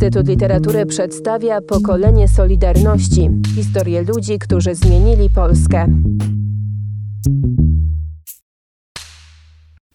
Instytut Literatury przedstawia pokolenie Solidarności historię ludzi, którzy zmienili Polskę.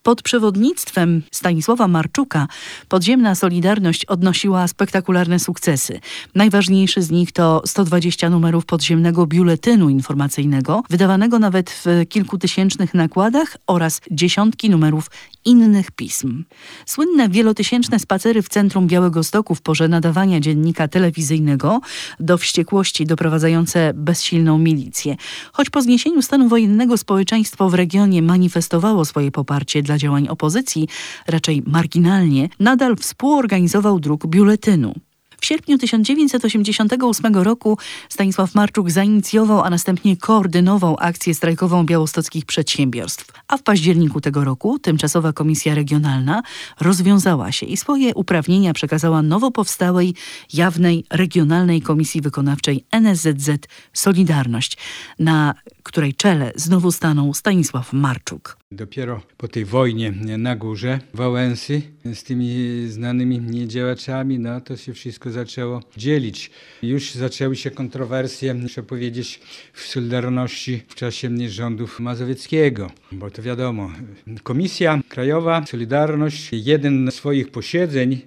Pod przewodnictwem Stanisława Marczuka podziemna Solidarność odnosiła spektakularne sukcesy. Najważniejszy z nich to 120 numerów podziemnego biuletynu informacyjnego, wydawanego nawet w kilkutysięcznych nakładach oraz dziesiątki numerów innych pism. Słynne wielotysięczne spacery w centrum Białego Stoku w porze nadawania dziennika telewizyjnego do wściekłości doprowadzające bezsilną milicję. Choć po zniesieniu stanu wojennego społeczeństwo w regionie manifestowało swoje poparcie dla działań opozycji, raczej marginalnie, nadal współorganizował druk biuletynu. W sierpniu 1988 roku Stanisław Marczuk zainicjował, a następnie koordynował akcję strajkową białostockich przedsiębiorstw. A w październiku tego roku tymczasowa komisja regionalna rozwiązała się i swoje uprawnienia przekazała nowo powstałej, jawnej, regionalnej komisji wykonawczej NSZZ Solidarność, na której czele znowu stanął Stanisław Marczuk. Dopiero po tej wojnie na górze Wałęsy z tymi znanymi działaczami, no to się wszystko zaczęło dzielić. Już zaczęły się kontrowersje, muszę powiedzieć, w Solidarności w czasie rządów Mazowieckiego, bo to wiadomo, Komisja Krajowa Solidarność, jeden z swoich posiedzeń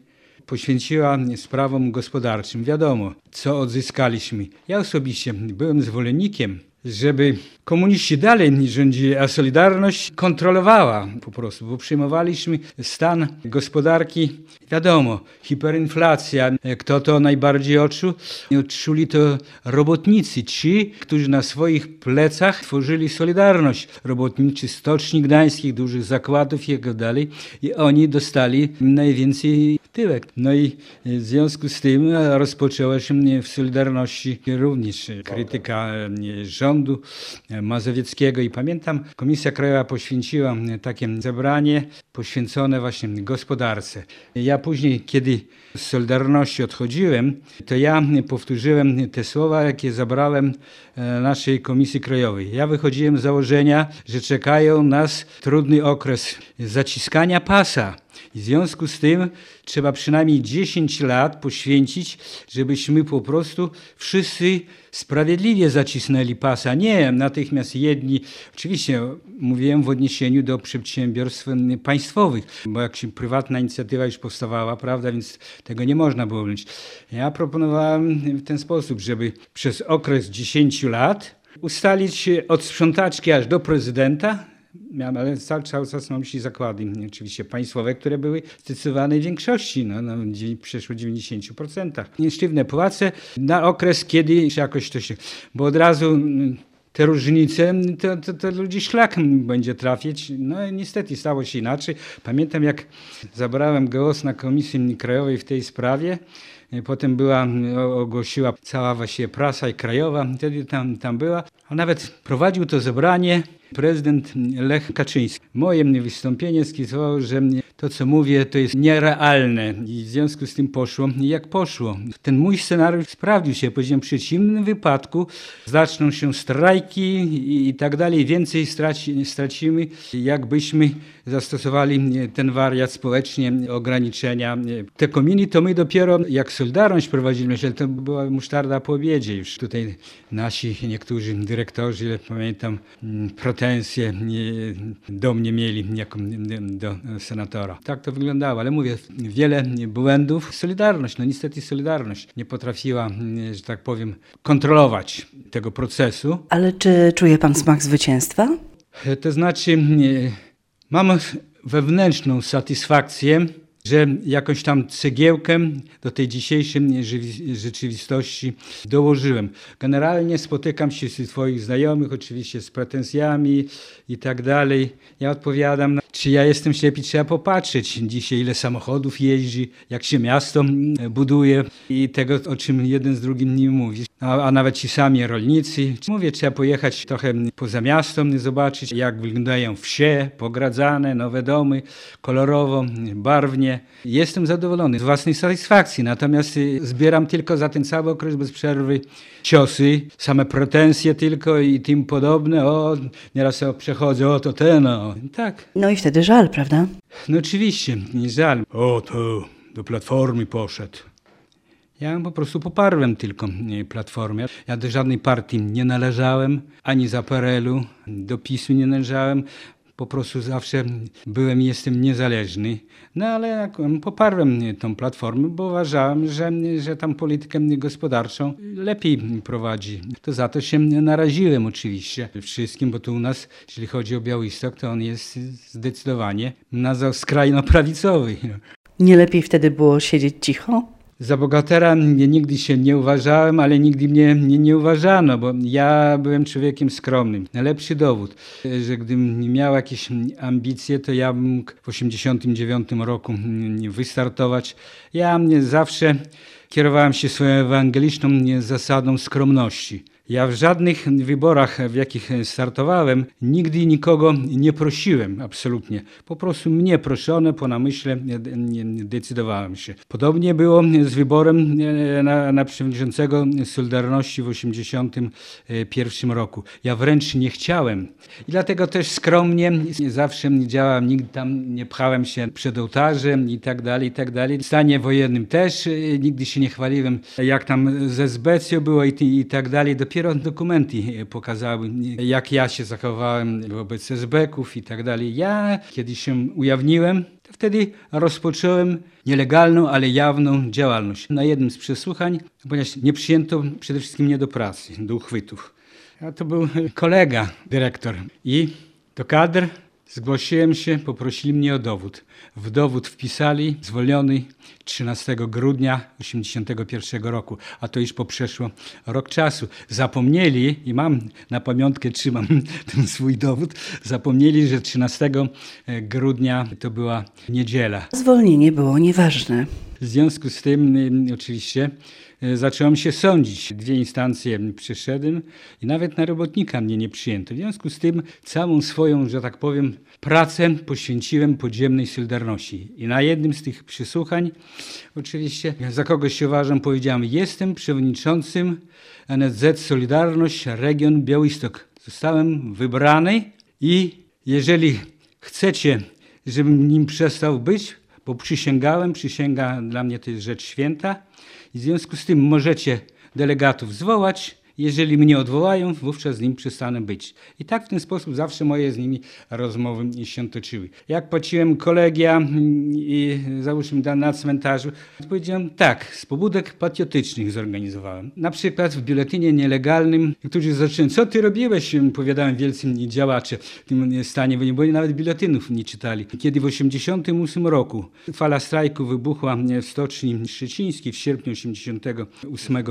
poświęciła sprawom gospodarczym. Wiadomo, co odzyskaliśmy. Ja osobiście byłem zwolennikiem żeby komuniści dalej nie rządzili, a Solidarność kontrolowała po prostu, bo przyjmowaliśmy stan gospodarki, wiadomo, hiperinflacja. Kto to najbardziej odczuł? Odczuli to robotnicy, ci, którzy na swoich plecach tworzyli Solidarność. Robotniczy Stoczni Gdańskich, dużych zakładów i tak dalej. I oni dostali najwięcej tyłek. No i w związku z tym rozpoczęła się w Solidarności również krytyka rządu mazowieckiego i pamiętam, Komisja Krajowa poświęciła takie zebranie poświęcone właśnie gospodarce. Ja później, kiedy z Solidarności odchodziłem, to ja powtórzyłem te słowa, jakie zabrałem naszej Komisji Krajowej. Ja wychodziłem z założenia, że czekają nas trudny okres zaciskania pasa. W związku z tym trzeba przynajmniej 10 lat poświęcić, żebyśmy po prostu wszyscy sprawiedliwie zacisnęli pasa. Nie natychmiast jedni, oczywiście mówiłem w odniesieniu do przedsiębiorstw państwowych, bo jak się prywatna inicjatywa już powstawała, prawda, więc tego nie można było ująć. Ja proponowałem w ten sposób, żeby przez okres 10 lat ustalić od sprzątaczki aż do prezydenta miałem, ale cały, czas mam myśli zakłady, oczywiście państwowe, które były w zdecydowanej większości, no, no przeszło 90%. Niesztywne płace na okres, kiedy jakoś to się, bo od razu mm, te różnice, to, to, to ludzi szlak będzie trafić. No niestety stało się inaczej. Pamiętam, jak zabrałem głos na Komisji Krajowej w tej sprawie, Potem była, ogłosiła cała właśnie prasa i krajowa, wtedy tam, tam była, a nawet prowadził to zebranie prezydent Lech Kaczyński. Moje wystąpienie skizowało, że to, co mówię, to jest nierealne i w związku z tym poszło jak poszło. Ten mój scenariusz sprawdził się, powiedziałem, w przeciwnym wypadku zaczną się strajki i, i tak dalej, więcej straci, stracimy, jakbyśmy zastosowali ten wariat społecznie, ograniczenia. Te kominy to my dopiero, jak Solidarność prowadziliśmy, to była musztarda po obiedzie już. Tutaj nasi niektórzy dyrektorzy, pamiętam, pretensje do mnie mieli jako do senatora. Tak to wyglądało, ale mówię, wiele błędów. Solidarność, no niestety Solidarność nie potrafiła, że tak powiem, kontrolować tego procesu. Ale czy czuje pan smak zwycięstwa? To znaczy, mam wewnętrzną satysfakcję, że jakąś tam cegiełkę do tej dzisiejszej rzeczywistości dołożyłem. Generalnie spotykam się z swoich znajomych, oczywiście z pretensjami i tak dalej. Ja odpowiadam, czy ja jestem ślepy, trzeba popatrzeć dzisiaj, ile samochodów jeździ, jak się miasto buduje i tego, o czym jeden z drugim nie mówi. A, a nawet ci sami rolnicy. Mówię, trzeba pojechać trochę poza miasto, zobaczyć, jak wyglądają wsie, pogradzane, nowe domy, kolorowo, barwnie. Jestem zadowolony z własnej satysfakcji, natomiast y, zbieram tylko za ten cały okres bez przerwy ciosy, same pretensje tylko i tym podobne. O, nieraz przechodzę, o to ten, o. Tak. No i wtedy żal, prawda? No oczywiście, nie żal. O, to do Platformy poszedł. Ja po prostu poparłem tylko e, Platformę. Ja do żadnej partii nie należałem, ani za PRL-u, do PiSu nie należałem. Po prostu zawsze byłem i jestem niezależny. No ale jak, poparłem tą platformę, bo uważałem, że, że tam politykę gospodarczą lepiej prowadzi. To za to się naraziłem oczywiście wszystkim, bo tu u nas, jeśli chodzi o Białystok, to on jest zdecydowanie nazwał skrajno prawicowy. Nie lepiej wtedy było siedzieć cicho? Za bogatera nie- nigdy się nie uważałem, ale nigdy mnie nie, nie uważano, bo ja byłem człowiekiem skromnym. Najlepszy dowód, że gdybym miał jakieś ambicje, to ja mógł w 1989 roku wystartować. Ja mnie zawsze kierowałem się swoją ewangeliczną zasadą skromności. Ja w żadnych wyborach, w jakich startowałem, nigdy nikogo nie prosiłem, absolutnie. Po prostu mnie proszono, po namyśle decydowałem się. Podobnie było z wyborem e, na, na przewodniczącego Solidarności w 1981 roku. Ja wręcz nie chciałem. I dlatego też skromnie zawsze nie działałem, nigdy tam nie pchałem się przed ołtarzem i tak dalej, i tak dalej. W stanie wojennym też e, nigdy się nie chwaliłem, jak tam ze Zbecją było i, i tak dalej. Dopiero dokumenty e, pokazały, jak ja się zachowałem wobec SB-ków i tak dalej. Ja, kiedy się ujawniłem, to wtedy rozpocząłem nielegalną, ale jawną działalność. Na jednym z przesłuchań, ponieważ nie przyjęto przede wszystkim mnie do pracy, do uchwytów. A to był kolega, dyrektor. I do kadr zgłosiłem się, poprosili mnie o dowód. W dowód wpisali zwolniony 13 grudnia 1981 roku, a to już poprzeszło rok czasu. Zapomnieli, i mam na pamiątkę, trzymam ten swój dowód, zapomnieli, że 13 grudnia to była niedziela. Zwolnienie było nieważne. W związku z tym y, oczywiście zacząłem się sądzić. Dwie instancje przeszedłem i nawet na robotnika mnie nie przyjęto. W związku z tym całą swoją, że tak powiem, pracę poświęciłem podziemnej Solidarności. I na jednym z tych przesłuchań oczywiście za kogoś się uważam, powiedziałem, jestem przewodniczącym NSZ Solidarność Region Białystok. Zostałem wybrany i jeżeli chcecie, żebym nim przestał być, bo przysięgałem, przysięga dla mnie to jest rzecz święta w związku z tym możecie delegatów zwołać. Jeżeli mnie odwołają, wówczas z nim przestanę być. I tak w ten sposób zawsze moje z nimi rozmowy się toczyły. Jak płaciłem kolegia mm, i załóżmy na- cmentarzu, powiedziałem tak, z pobudek patriotycznych zorganizowałem. Na przykład w biuletynie nielegalnym, którzy zaczęli, co ty robiłeś, powiadałem wielcy działacze w tym stanie, bo nie, bo nawet biuletynów nie czytali. Kiedy w 1988 roku fala strajku wybuchła w Stoczni Szczecińskiej w sierpniu 1988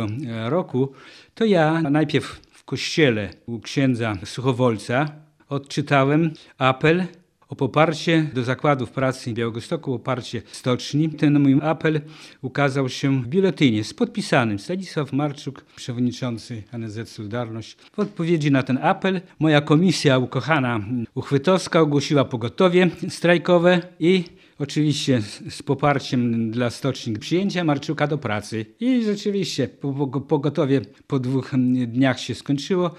roku, to ja najpierw w kościele u księdza Suchowolca odczytałem apel o poparcie do zakładów pracy Białegostoku, o poparcie stoczni. Ten mój apel ukazał się w biuletynie z podpisanym Stanisław Marczuk, przewodniczący NSZ Solidarność. W odpowiedzi na ten apel moja komisja ukochana uchwytowska ogłosiła pogotowie strajkowe i Oczywiście z- poparciem dla stoczni przyjęcia Marczuka do pracy. I rzeczywiście po- po- pogotowie po dwóch dniach się skończyło.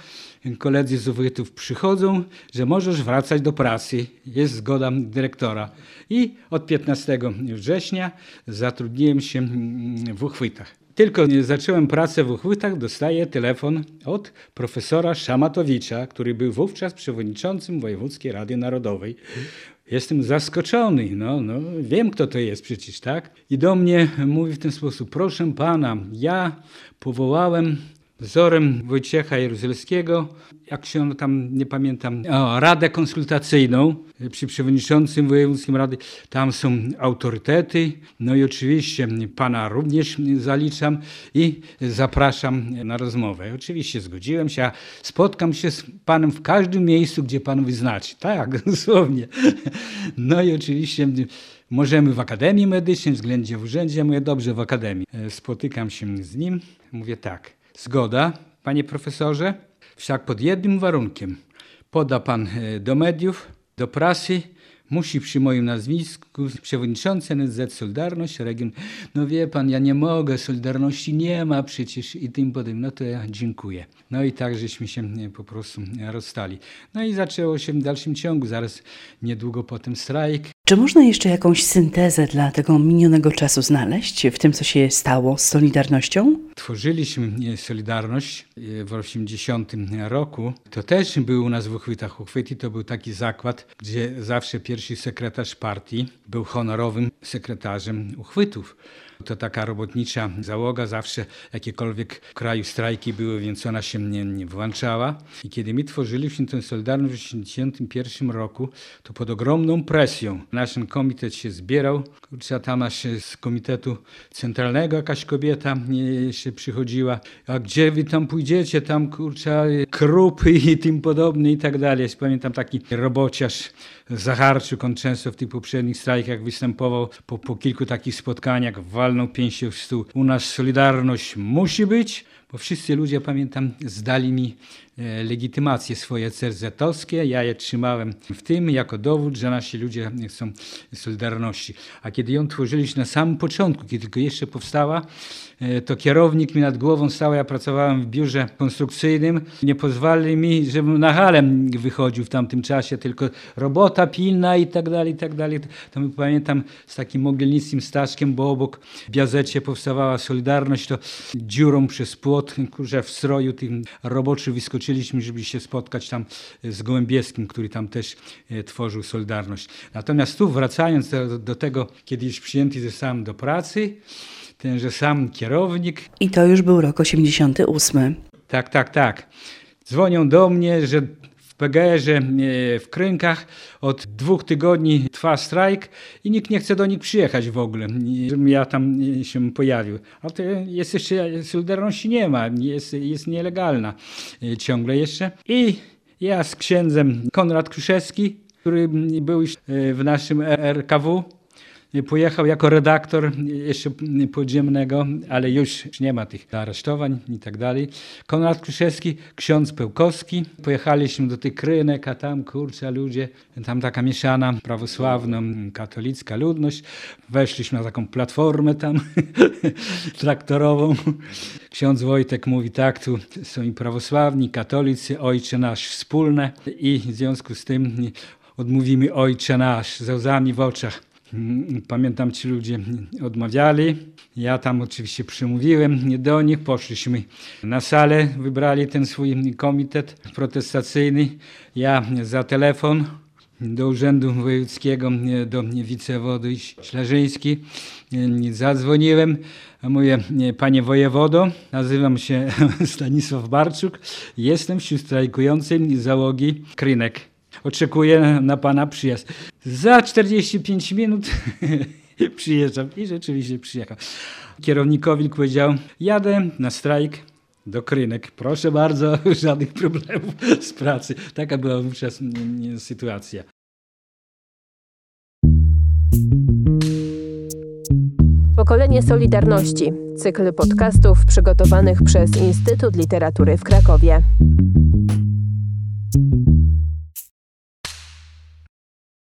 Koledzy z Uwytów przychodzą, że możesz wracać do pracy. Jest zgoda dyrektora. I od 15 września zatrudniłem się w Uchwytach. Tylko zacząłem pracę w Uchwytach, dostaję telefon od profesora Szamatowicza, który był wówczas przewodniczącym Wojewódzkiej Rady Narodowej. Jestem zaskoczony, no, no, wiem kto to jest przecież, tak? I do mnie mówi w ten sposób, proszę pana, ja powołałem wzorem Wojciecha Jaruzelskiego, jak się on tam, nie pamiętam, o, Radę Konsultacyjną przy przewodniczącym Wojewódzkim Rady. Tam są autorytety, no i oczywiście pana również zaliczam i zapraszam na rozmowę. Oczywiście zgodziłem się, a spotkam się z panem w każdym miejscu, gdzie pan wyznaczy. Tak, dosłownie. No i oczywiście możemy w Akademii Medycznej, względnie w urzędzie, mówię dobrze w Akademii. E, Spotykam się z nim, mówię tak, zgoda, panie profesorze, wszak pod jednym warunkiem. Poda pan e, do mediów, do prasy, musi przy moim nazwisku przewodniczący NSZ Solidarność, region. No wie pan, ja nie mogę, Solidarności nie ma przecież i tym potem. No to ja dziękuję. No i tak żeśmy się e, po prostu e, rozstali. No i zaczęło się w dalszym ciągu, zaraz niedługo potem strajk. Czy można jeszcze jakąś syntezę dla tego minionego czasu znaleźć w tym, co się stało z Solidarnością? Tworzyliśmy Solidarność e, w 80 roku. To też był u nas w uchwytach. Uchwyty to był taki zakład, gdzie zawsze pierwszy sekretarz partii był honorowym sekretarzem uchwytów. To taka robotnicza załoga, zawsze jakiekolwiek w kraju strajki były, więc ona się nie, nie włączała. I kiedy my tworzyliśmy tę Solidarność w 1981 roku, to pod ogromną presją nasz komitet się zbierał. Kurczę, tam aż z komitetu centralnego jakaś kobieta jeszcze przychodziła. A gdzie wy tam pójdziecie? Tam kurczę, krupy i tym podobne i tak dalej. Pamiętam taki robociarz Zacharczyk, on często w tych poprzednich strajkach występował po, po kilku takich spotkaniach, walnął pięścią w stół. U nas Solidarność musi być, bo wszyscy ludzie, pamiętam, zdali mi legitymacje swoje CRZ-owskie. Ja je trzymałem w tym jako dowód, że nasi ludzie chcą Solidarności. A kiedy ją tworzyliśmy na samym początku, kiedy tylko jeszcze powstała, e, to kierownik mi nad głową stał, ja pracowałem w biurze konstrukcyjnym. Nie pozwalali mi, żebym na halem wychodził w tamtym czasie, tylko robota pilna i tak dalej, i tak dalej. To my pamiętam z takim mogilnickim Staszkiem, bo obok Biazecie powstawała Solidarność, to dziurą przez płot, kurze w stroju tym roboczy wyskoczyliśmy, żeby się spotkać tam z Gołębieskim, który tam też e, tworzył Solidarność. Natomiast tu wracając do, do tego, kiedy już przyjęty zostałem do pracy, tenże sam kierownik. I to już był rok 88. Tak, tak, tak. Dzwonią do mnie, że PGR-ze e, w Krynkach od dwóch tygodni trwa strajk i nikt nie chce do nich przyjechać w ogóle, żebym ja tam się pojawił. Ale to jest jeszcze, Solidarności nie ma, jest, jest nielegalna e, ciągle jeszcze. I ja z księdzem Konrad Kruszewski, który był już e, w naszym RKW, Pojechał jako redaktor jeszcze podziemnego, ale już nie ma tych aresztowań i tak dalej. Konrad Kruszewski, ksiądz Pełkowski. Pojechaliśmy do tych krynek, a tam kurczę ludzie, tam taka mieszana prawosławna, katolicka ludność. Weszliśmy na taką platformę tam traktorową. Ksiądz Wojtek mówi tak, tu są i prawosławni, katolicy, ojcze nasz wspólne i w związku z tym odmówimy ojcze nasz ze łzami w oczach. Pamiętam, ci ludzie odmawiali. Ja tam oczywiście przemówiłem do nich. Poszliśmy na salę, wybrali ten swój komitet protestacyjny. Ja za telefon do Urzędu Wojewódzkiego, do wicewody Śleżyński. Zadzwoniłem, mówię, panie wojewodo, nazywam się Stanisław Barczuk, jestem wśród strajkującej załogi Krynek. Oczekuję na pana przyjazd. Za 45 minut przyjeżdżam i rzeczywiście przyjechał. Kierownikowi powiedział, jadę na strajk do Krynek. Proszę bardzo, żadnych problemów z pracy. Taka była wówczas sytuacja. Pokolenie Solidarności. Cykl podcastów przygotowanych przez Instytut Literatury w Krakowie.